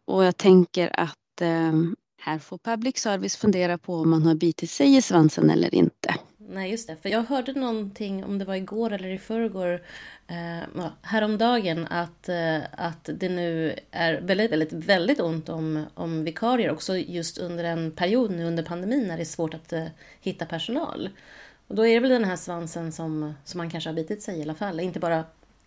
Och jag tänker att eh, här får public service fundera på om man har bitit sig i svansen eller inte. Nej, just det. För jag hörde någonting, om det var igår eller i förrgår, eh, häromdagen, att, eh, att det nu är väldigt, väldigt, väldigt ont om, om vikarier också just under en period nu under pandemin när det är svårt att eh, hitta personal. Och då är det väl den här svansen som, som man kanske har bitit sig i alla fall. Inte bara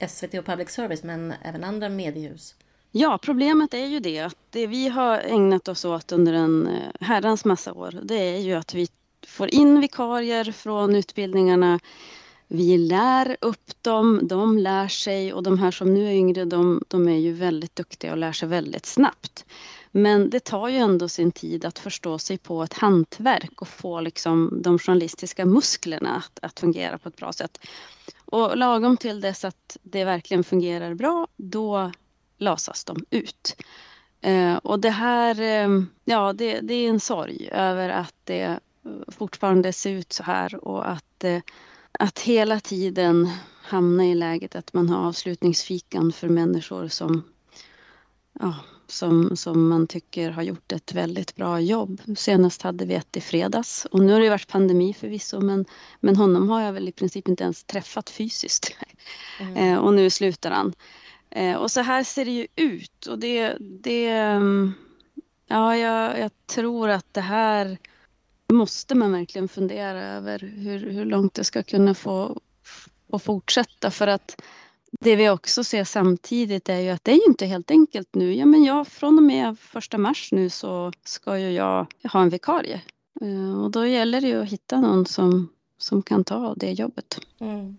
SVT och public service, men även andra mediehus. Ja, problemet är ju det att det vi har ägnat oss åt under en eh, herrans massa år, det är ju att vi får in vikarier från utbildningarna. Vi lär upp dem, de lär sig och de här som nu är yngre de, de är ju väldigt duktiga och lär sig väldigt snabbt. Men det tar ju ändå sin tid att förstå sig på ett hantverk och få liksom de journalistiska musklerna att, att fungera på ett bra sätt. Och lagom till dess att det verkligen fungerar bra, då lasas de ut. Eh, och det här, eh, ja det, det, är en sorg över att det fortfarande ser ut så här och att, eh, att hela tiden hamna i läget att man har avslutningsfikan för människor som, ja, som, som man tycker har gjort ett väldigt bra jobb. Senast hade vi ett i fredags och nu har det varit pandemi förvisso men, men honom har jag väl i princip inte ens träffat fysiskt. Mm. Eh, och nu slutar han. Eh, och så här ser det ju ut och det, det mm, ja, jag, jag tror att det här måste man verkligen fundera över hur, hur långt det ska kunna få, få fortsätta för att det vi också ser samtidigt är ju att det är ju inte helt enkelt nu. Ja, men jag, från och med första mars nu så ska ju jag ha en vikarie. Eh, och då gäller det ju att hitta någon som, som kan ta det jobbet. Mm.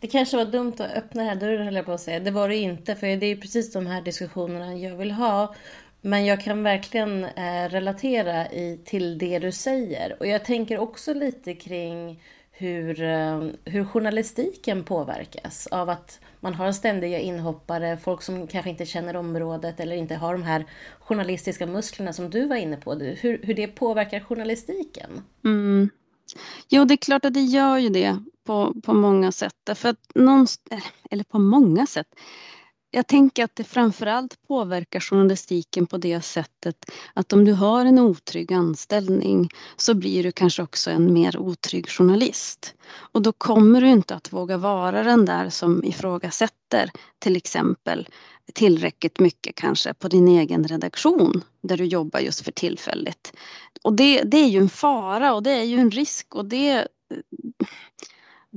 Det kanske var dumt att öppna den här dörren höll jag på att säga. Det var det inte, för det är precis de här diskussionerna jag vill ha. Men jag kan verkligen eh, relatera i, till det du säger. Och jag tänker också lite kring hur, eh, hur journalistiken påverkas av att man har ständiga inhoppare, folk som kanske inte känner området eller inte har de här journalistiska musklerna som du var inne på. Hur, hur det påverkar journalistiken? Mm. Jo, det är klart att det gör ju det på, på många sätt. Därför att någonstans, eh, eller på många sätt. Jag tänker att det framförallt påverkar journalistiken på det sättet att om du har en otrygg anställning så blir du kanske också en mer otrygg journalist. Och då kommer du inte att våga vara den där som ifrågasätter till exempel tillräckligt mycket kanske på din egen redaktion där du jobbar just för tillfället. Och det, det är ju en fara och det är ju en risk och det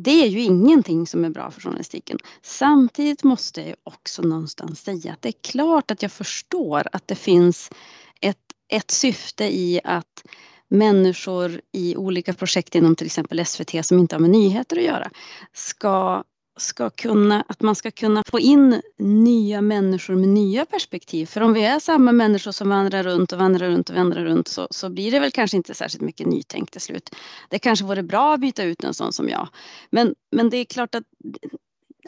det är ju ingenting som är bra för journalistiken. Samtidigt måste jag också någonstans säga att det är klart att jag förstår att det finns ett, ett syfte i att människor i olika projekt inom till exempel SVT som inte har med nyheter att göra ska ska kunna, att man ska kunna få in nya människor med nya perspektiv. För om vi är samma människor som vandrar runt och vandrar runt och vandrar runt så, så blir det väl kanske inte särskilt mycket nytänk till slut. Det kanske vore bra att byta ut en sån som jag. Men, men det är klart att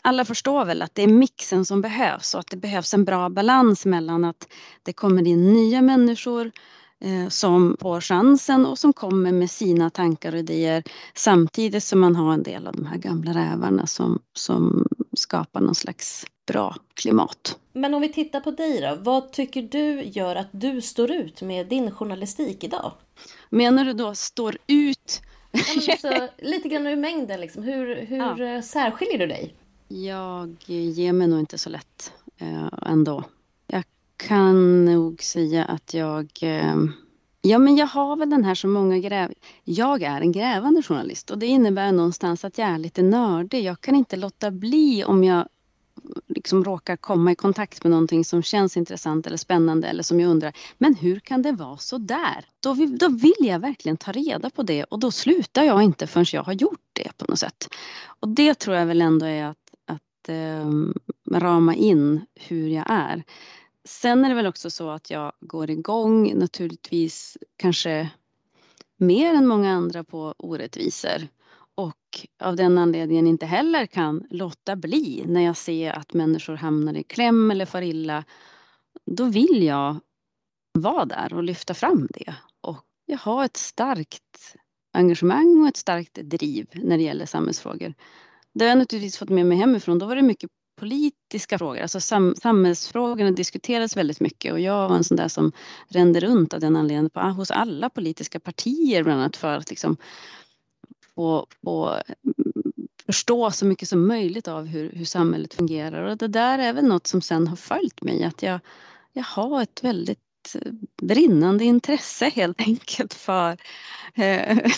alla förstår väl att det är mixen som behövs och att det behövs en bra balans mellan att det kommer in nya människor som får chansen och som kommer med sina tankar och idéer samtidigt som man har en del av de här gamla rävarna som, som skapar någon slags bra klimat. Men om vi tittar på dig då, vad tycker du gör att du står ut med din journalistik idag? Menar du då står ut? Ja, också, lite grann ur mängden, liksom. hur, hur ja. Eh, särskiljer du dig? Jag ger mig nog inte så lätt eh, ändå kan nog säga att jag eh, Ja, men jag har väl den här som många gräv... Jag är en grävande journalist och det innebär någonstans att jag är lite nördig. Jag kan inte låta bli om jag liksom råkar komma i kontakt med någonting som känns intressant eller spännande eller som jag undrar, men hur kan det vara så där? Då vill, då vill jag verkligen ta reda på det och då slutar jag inte förrän jag har gjort det på något sätt. Och det tror jag väl ändå är att, att eh, rama in hur jag är. Sen är det väl också så att jag går igång naturligtvis kanske mer än många andra på orättvisor och av den anledningen inte heller kan låta bli när jag ser att människor hamnar i kläm eller far illa. Då vill jag vara där och lyfta fram det och jag har ett starkt engagemang och ett starkt driv när det gäller samhällsfrågor. Det har jag naturligtvis fått med mig hemifrån. Då var det mycket politiska frågor, alltså sam, samhällsfrågorna diskuteras väldigt mycket och jag var en sån där som rände runt av den anledningen på, hos alla politiska partier bland annat för att liksom få, få mm, förstå så mycket som möjligt av hur, hur samhället fungerar. Och det där är väl något som sen har följt mig att jag, jag har ett väldigt brinnande intresse helt enkelt för, eh,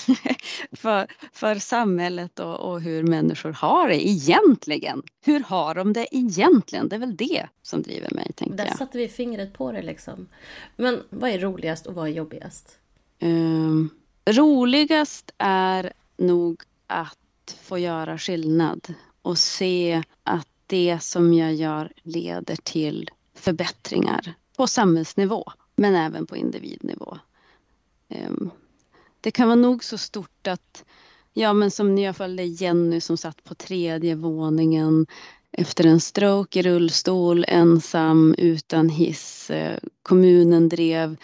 för, för samhället och, och, hur människor har det egentligen. Hur har de det egentligen? Det är väl det som driver mig. Tänker Där satte vi fingret på det liksom. Men vad är roligast och vad är jobbigast? Um, roligast är nog att få göra skillnad och se att det som jag gör leder till förbättringar på samhällsnivå men även på individnivå. Ehm, det kan vara nog så stort att, ja men som när jag följde Jenny som satt på tredje våningen efter en stroke i rullstol, ensam, utan hiss. Eh, kommunen drev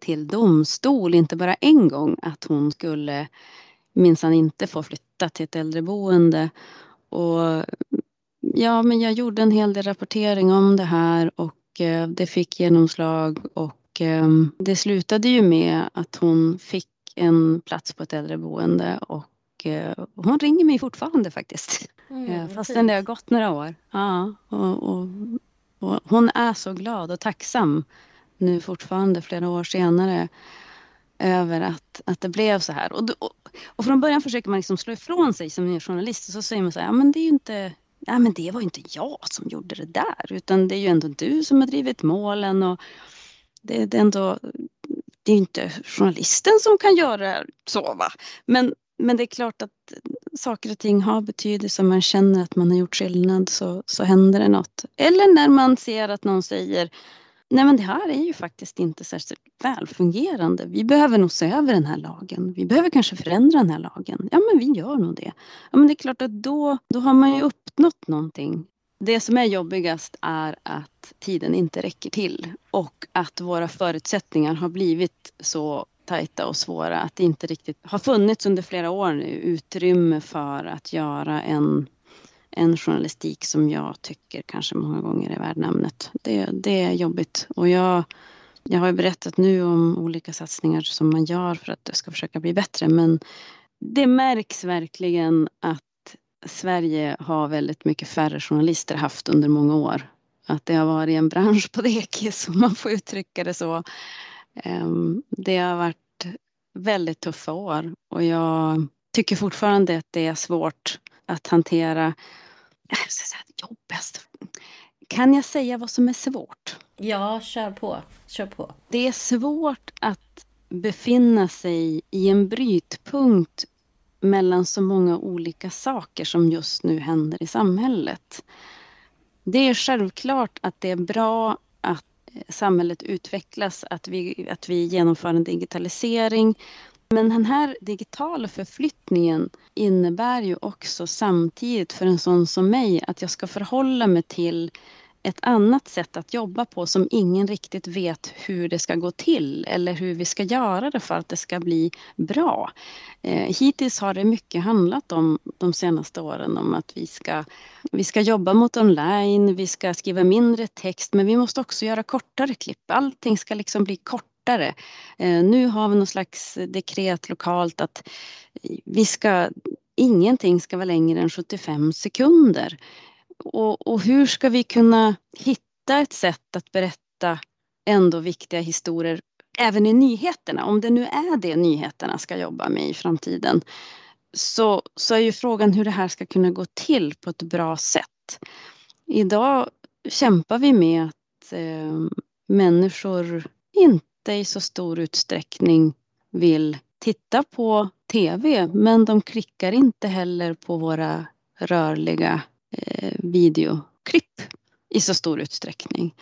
till domstol, inte bara en gång, att hon skulle minsann inte få flytta till ett äldreboende. Och ja, men jag gjorde en hel del rapportering om det här och det fick genomslag och ehm, det slutade ju med att hon fick en plats på ett äldreboende och eh, hon ringer mig fortfarande faktiskt. Mm, eh, Fastän det har gått några år. Ja, och, och, och, hon är så glad och tacksam nu fortfarande flera år senare över att, att det blev så här. Och, och, och från början försöker man liksom slå ifrån sig som journalist och så säger man så här, ja men det är ju inte nej men det var inte jag som gjorde det där utan det är ju ändå du som har drivit målen och det, det är ändå, det är inte journalisten som kan göra så va. Men, men det är klart att saker och ting har betydelse om man känner att man har gjort skillnad så, så händer det något. Eller när man ser att någon säger Nej men det här är ju faktiskt inte särskilt välfungerande. Vi behöver nog se över den här lagen. Vi behöver kanske förändra den här lagen. Ja men vi gör nog det. Ja men det är klart att då, då har man ju uppnått någonting. Det som är jobbigast är att tiden inte räcker till och att våra förutsättningar har blivit så tajta och svåra att det inte riktigt har funnits under flera år nu utrymme för att göra en en journalistik som jag tycker kanske många gånger är värd namnet. Det, det är jobbigt och jag, jag har berättat nu om olika satsningar som man gör för att det ska försöka bli bättre men det märks verkligen att Sverige har väldigt mycket färre journalister haft under många år. Att det har varit en bransch på dekis om man får uttrycka det så. Ehm, det har varit väldigt tuffa år och jag tycker fortfarande att det är svårt att hantera jag ska säga jobbigast. Kan jag säga vad som är svårt? Ja, kör på. Kör på. Det är svårt att befinna sig i en brytpunkt mellan så många olika saker som just nu händer i samhället. Det är självklart att det är bra att eh, samhället utvecklas, att vi, att vi genomför en digitalisering men den här digitala förflyttningen innebär ju också samtidigt för en sån som mig att jag ska förhålla mig till ett annat sätt att jobba på som ingen riktigt vet hur det ska gå till eller hur vi ska göra det för att det ska bli bra. Eh, hittills har det mycket handlat om de senaste åren om att vi ska, vi ska jobba mot online, vi ska skriva mindre text men vi måste också göra kortare klipp. Allting ska liksom bli kort kortare. Eh, nu har vi någon slags dekret lokalt att vi ska, ingenting ska vara längre än 75 sekunder. Och, och hur ska vi kunna hitta ett sätt att berätta ändå viktiga historier även i nyheterna, om det nu är det nyheterna ska jobba med i framtiden, så, så är ju frågan hur det här ska kunna gå till på ett bra sätt. Idag kämpar vi med att eh, människor inte i så stor utsträckning vill titta på tv men de klickar inte heller på våra rörliga videoklipp i så stor utsträckning.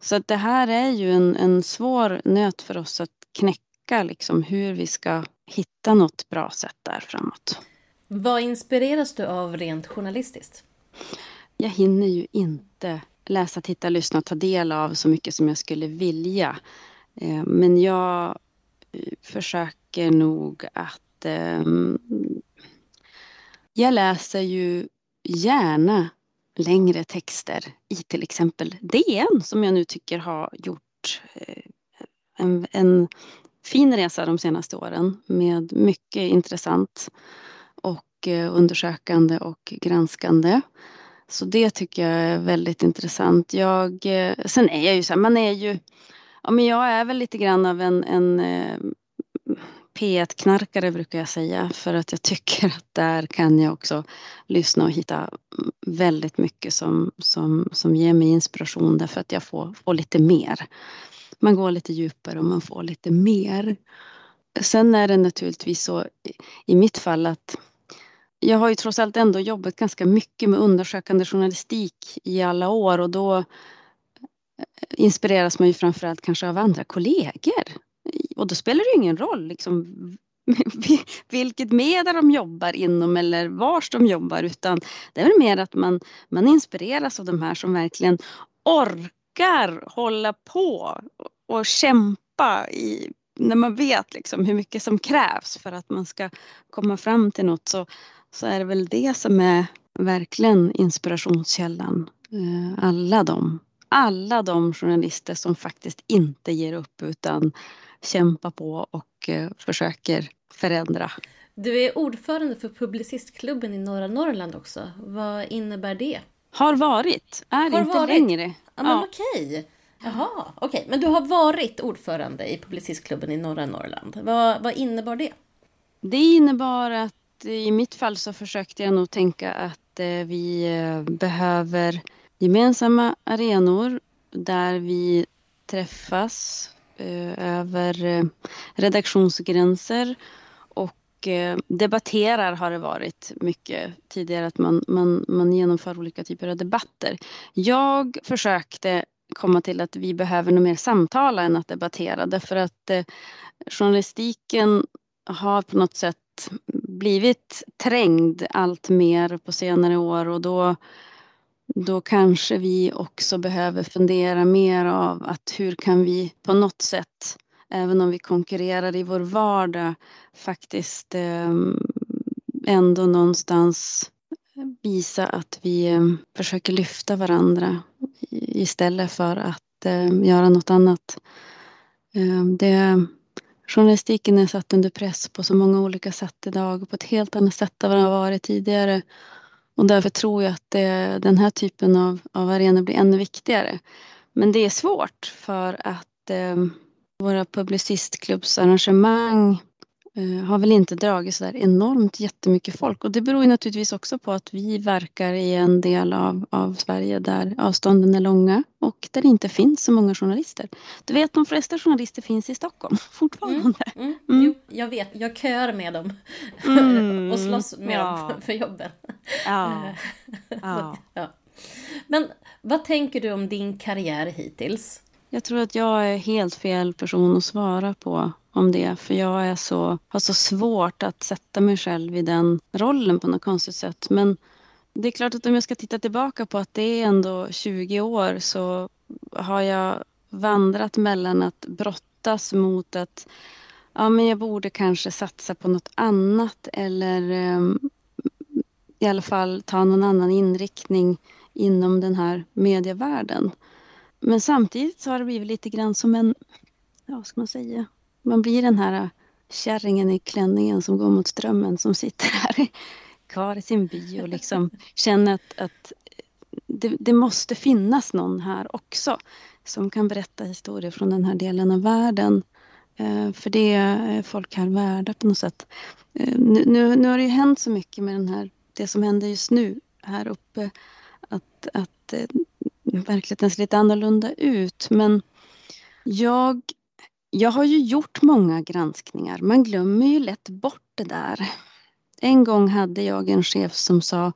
Så att det här är ju en, en svår nöt för oss att knäcka liksom hur vi ska hitta något bra sätt där framåt. Vad inspireras du av rent journalistiskt? Jag hinner ju inte läsa, titta, lyssna och ta del av så mycket som jag skulle vilja. Eh, men jag eh, försöker nog att... Eh, jag läser ju gärna längre texter i till exempel DN som jag nu tycker har gjort eh, en, en fin resa de senaste åren med mycket intressant och eh, undersökande och granskande. Så det tycker jag är väldigt intressant. Jag, eh, sen är jag ju så här, man är ju, ja men jag är väl lite grann av en, en P1-knarkare brukar jag säga för att jag tycker att där kan jag också lyssna och hitta väldigt mycket som, som, som ger mig inspiration därför att jag får, får lite mer. Man går lite djupare och man får lite mer. Sen är det naturligtvis så i mitt fall att jag har ju trots allt ändå jobbat ganska mycket med undersökande journalistik i alla år och då eh, inspireras man ju framförallt kanske av andra kollegor och då spelar det ingen roll liksom, vilket media de jobbar inom eller vars de jobbar utan det är väl mer att man, man inspireras av de här som verkligen orkar hålla på och kämpa i, när man vet liksom hur mycket som krävs för att man ska komma fram till något så, så är det väl det som är verkligen inspirationskällan. Eh, alla de, alla de journalister som faktiskt inte ger upp utan kämpar på och eh, försöker förändra. Du är ordförande för Publicistklubben i norra Norrland också. Vad innebär det? Har varit, är har inte varit. längre. Ja, men ja. okej. Jaha, okej. Men du har varit ordförande i Publicistklubben i norra Norrland. Vad, vad innebar det? Det innebar att i mitt fall så försökte jag nog tänka att eh, vi eh, behöver gemensamma arenor där vi träffas Eh, Eh, över eh, redaktionsgränser och eh, debatterar har det varit mycket tidigare att man, man, man genomför olika typer av debatter. Jag försökte komma till att vi behöver nog mer samtala än att debattera därför att journalistiken har på något sätt blivit trängd allt mer på senare år och då då kanske vi också behöver fundera mer av att hur kan vi på något sätt, även om vi konkurrerar i vår vardag, faktiskt ehm, ändå någonstans visa att vi ehm, försöker lyfta varandra istället för att ehm, göra något annat. Det, journalistiken är satt under press på så många olika sätt idag, på ett helt annat sätt än vad det har varit tidigare. Och därför tror jag att det, den här typen av, av arenor blir ännu viktigare. Men det är svårt för att eh, våra publicistklubbsarrangemang har väl inte dragit så där enormt jättemycket folk och det beror ju naturligtvis också på att vi verkar i en del av, av Sverige där avstånden är långa och där det inte finns så många journalister. Du vet, de flesta journalister finns i Stockholm fortfarande. Mm, mm, mm. Jo, jag vet, jag kör med dem mm, och slåss med ja. dem för jobben. Ja. ja. ja. Men vad tänker du om din karriär hittills? Jag tror att jag är helt fel person att svara på om det. För jag är så, har så svårt att sätta mig själv i den rollen på något konstigt sätt. Men det är klart att om jag ska titta tillbaka på att det är ändå 20 år så har jag vandrat mellan att brottas mot att ja, men jag borde kanske satsa på något annat eller um, i alla fall ta någon annan inriktning inom den här medievärlden. Men samtidigt så har det blivit lite grann som en, ja vad ska man säga, man blir den här kärringen i klänningen som går mot strömmen som sitter här kvar i sin by och liksom känner att, att det, det, måste finnas någon här också som kan berätta historier från den här delen av världen. Eh, för det är folk här värda på något sätt. Nu, nu, nu, har det ju hänt så mycket med den här, det som händer just nu här uppe att, att verkligheten ser lite annorlunda ut. Men jag, jag har ju gjort många granskningar. Man glömmer ju lätt bort det där. En gång hade jag en chef som sa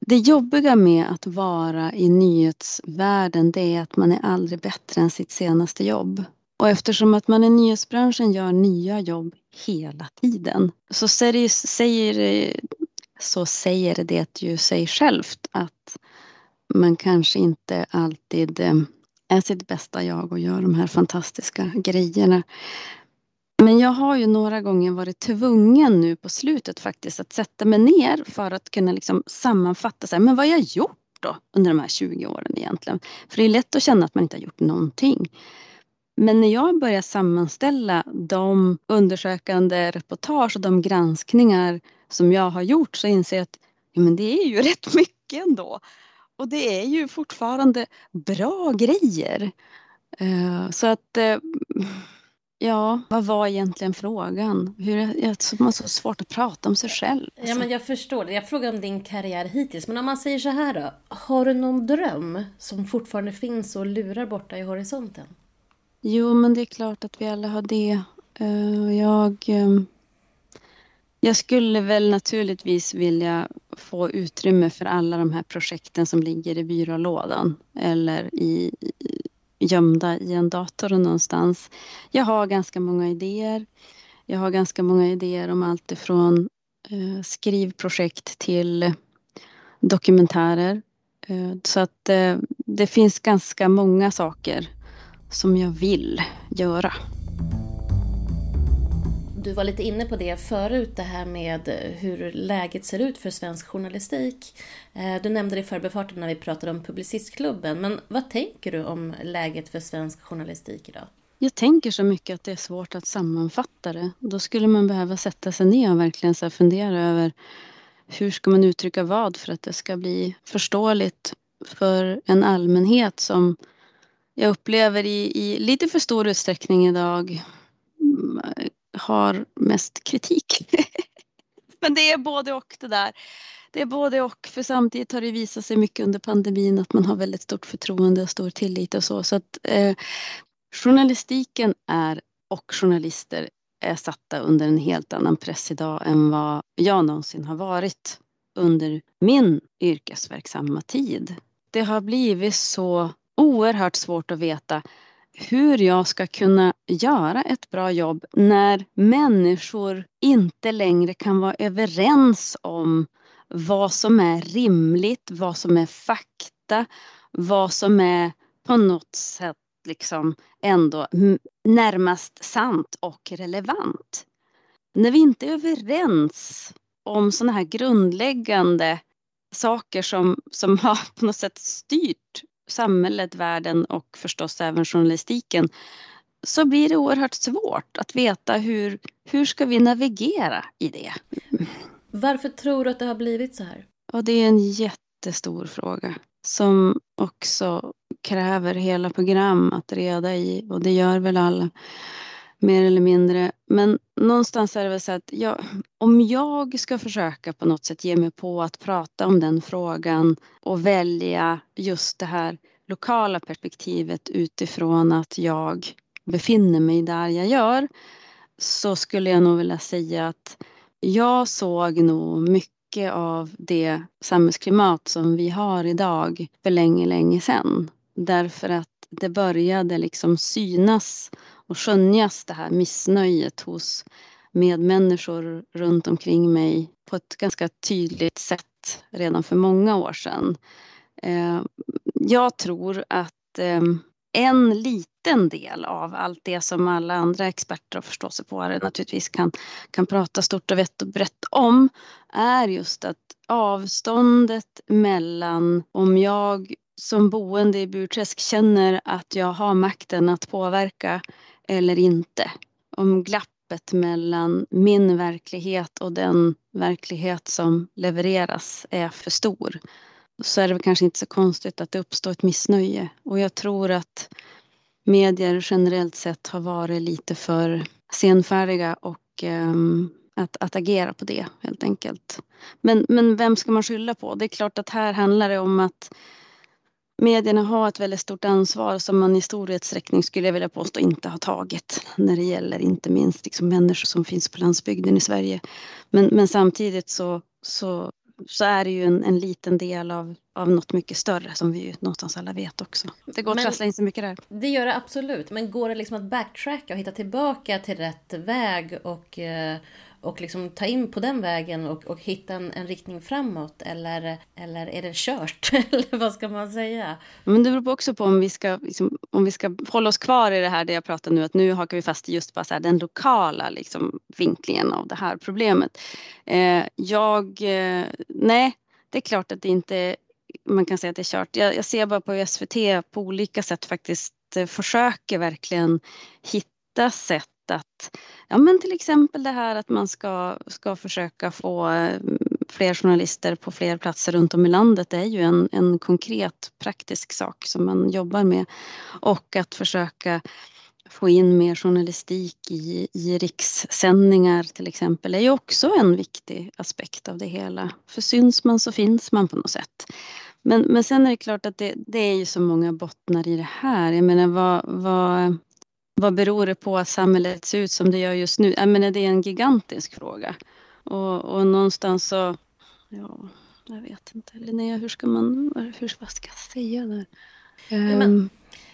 det jobbiga med att vara i nyhetsvärlden det är att man är aldrig bättre än sitt senaste jobb. Och eftersom att man i nyhetsbranschen gör nya jobb hela tiden så säger, så säger det ju sig självt att man kanske inte alltid eh, är sitt bästa jag och gör de här fantastiska grejerna. Men jag har ju några gånger varit tvungen nu på slutet faktiskt att sätta mig ner för att kunna liksom sammanfatta så här, men vad har jag gjort då under de här 20 åren egentligen? För det är lätt att känna att man inte har gjort någonting. Men när jag börjar sammanställa de undersökande reportage och de granskningar som jag har gjort så inser jag att ja, men det är ju rätt mycket ändå. Och det är ju fortfarande bra grejer. Uh, så att uh, Ja, vad var egentligen frågan? Hur, jag, man har så svårt att prata om sig själv. Alltså. Ja, men jag förstår det. Jag frågar om din karriär hittills. Men om man säger så här då. Har du någon dröm som fortfarande finns och lurar borta i horisonten? Jo, men det är klart att vi alla har det. Eh, jag, ehm, jag skulle väl naturligtvis vilja få utrymme för alla de här projekten som ligger i byrålådan eller i, gömda i en dator någonstans. Jag har ganska många idéer. Jag har ganska många idéer om allt ifrån eh, skrivprojekt till dokumentärer. Eh, så att eh, det finns ganska många saker som jag vill göra. Du var lite inne på det förut, det här med eh, hur läget ser ut för svensk journalistik. Eh, du nämnde det i förbifarten när vi pratade om Publicistklubben, men vad tänker du om läget för svensk journalistik idag? Jag tänker så mycket att det är svårt att sammanfatta det. Då skulle man behöva sätta sig ner och verkligen så fundera över hur ska man uttrycka vad för att det ska bli förståeligt för en allmänhet som jag upplever i, i lite för stor utsträckning idag har mest kritik. Men det är både och det där. Det är både och, för samtidigt har det visat sig mycket under pandemin att man har väldigt stort förtroende och stor tillit och så. Så att eh, journalistiken är och journalister är satta under en helt annan press idag än vad jag någonsin har varit under min yrkesverksamma tid. Det har blivit så oerhört svårt att veta hur jag ska kunna göra ett bra jobb när människor inte längre kan vara överens om vad som är rimligt, vad som är fakta, vad som är på något sätt liksom ändå närmast sant och relevant. När vi inte är överens om sådana här grundläggande saker som, som har på något sätt styrt samhället, världen och förstås även journalistiken så blir det oerhört svårt att veta hur, hur ska vi navigera i det. Varför tror du att det har blivit så här? Och det är en jättestor fråga som också kräver hela program att reda i och det gör väl alla mer eller mindre. Men någonstans är det väl så att jag, om jag ska försöka på något sätt ge mig på att prata om den frågan och välja just det här lokala perspektivet utifrån att jag befinner mig där jag gör så skulle jag nog vilja säga att jag såg nog mycket av det samhällsklimat som vi har idag för länge, länge sedan. Därför att det började liksom synas och skönjas det här missnöjet hos medmänniskor runt omkring mig på ett ganska tydligt sätt redan för många år sedan. Eh, jag tror att ehm, en liten del av allt det som alla andra experter och förståsigpåare naturligtvis kan, kan prata stort och vett och brett om är just att avståndet mellan om jag som boende i Burträsk känner att jag har makten att påverka eller inte. Om glappet mellan min verklighet och den verklighet som levereras är för stor så är det kanske inte så konstigt att det uppstår ett missnöje. Och jag tror att medier generellt sett har varit lite för senfärdiga och um, att, att agera på det helt enkelt. Men, men vem ska man skylla på? Det är klart att här handlar det om att medierna har ett väldigt stort ansvar som man i stor utsträckning skulle jag vilja påstå inte har tagit när det gäller inte minst liksom människor som finns på landsbygden i Sverige. Men, men samtidigt så, så, så är det ju en, en liten del av, av något mycket större som vi ju någonstans alla vet också. Det går att trassla in så mycket där. Det gör det absolut, men går det liksom att backtracka och hitta tillbaka till rätt väg och eh, och liksom ta in på den vägen och, och hitta en, en, riktning framåt? Eller, eller är det kört? eller vad ska man säga? Men det beror också på om vi ska, liksom, om vi ska hålla oss kvar i det här det jag pratar nu, att nu hakar vi fast just på så här, den lokala liksom, vinklingen av det här problemet. Eh, jag, eh, nej, det är klart att det inte man kan säga att det är kört. Jag, jag ser bara på SVT på olika sätt faktiskt eh, försöker verkligen hitta sätt att, ja men till exempel det här att man ska, ska försöka få eh, fler journalister på fler platser runt om i landet det är ju en, en konkret praktisk sak som man jobbar med. Och att försöka få in mer journalistik i, i rikssändningar till exempel är ju också en viktig aspekt av det hela. För syns man så finns man på något sätt. Men, men sen är det klart att det, det är ju så många bottnar i det här. Jag menar vad, vad, vad beror det på att samhället ser ut som det gör just nu? Jag menar det är en gigantisk fråga. Och, och någonstans så, ja, jag vet inte. Linnea, hur ska man, hur, vad ska jag säga där? Men, um,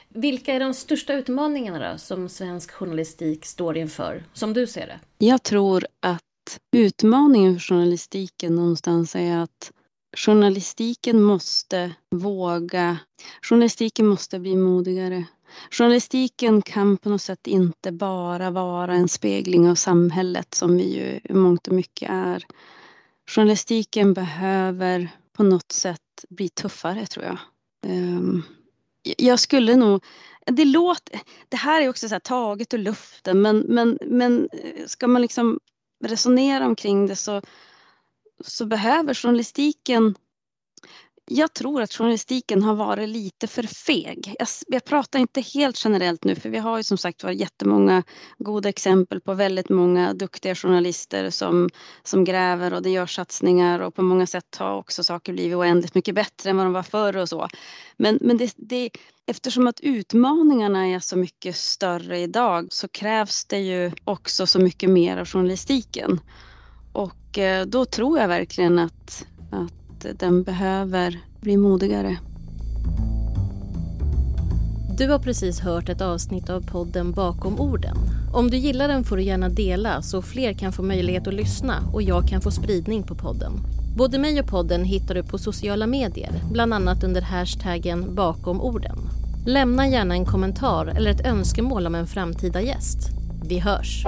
vilka är de största utmaningarna då, som svensk journalistik står inför, som du ser det? Jag tror att utmaningen för journalistiken någonstans är att journalistiken måste våga, journalistiken måste bli modigare. Journalistiken kan på något sätt inte bara vara en spegling av samhället som vi ju i mångt och mycket är. Journalistiken behöver på något sätt bli tuffare tror jag. Ehm, jag skulle nog det låter, det här är också så taget ur luften men, men, men eh, ska man liksom resonera omkring det så, så behöver journalistiken jag tror att journalistiken har varit lite för feg. Jag, jag, pratar inte helt generellt nu för vi har ju som sagt var jättemånga goda exempel på väldigt många duktiga journalister som, som gräver och det gör satsningar och på många sätt har också saker blivit oändligt mycket bättre än vad de var förr och så. Men, men det, det, eftersom att utmaningarna är så mycket större idag så krävs det ju också så mycket mer av journalistiken. Och eh, då tror jag verkligen att, att den behöver bli modigare. Du har precis hört ett avsnitt av podden Bakom orden. Om du gillar den får du gärna dela så fler kan få möjlighet att lyssna och jag kan få spridning på podden. Både mig och podden hittar du på sociala medier, bland annat under hashtaggen bakom orden. Lämna gärna en kommentar eller ett önskemål om en framtida gäst. Vi hörs!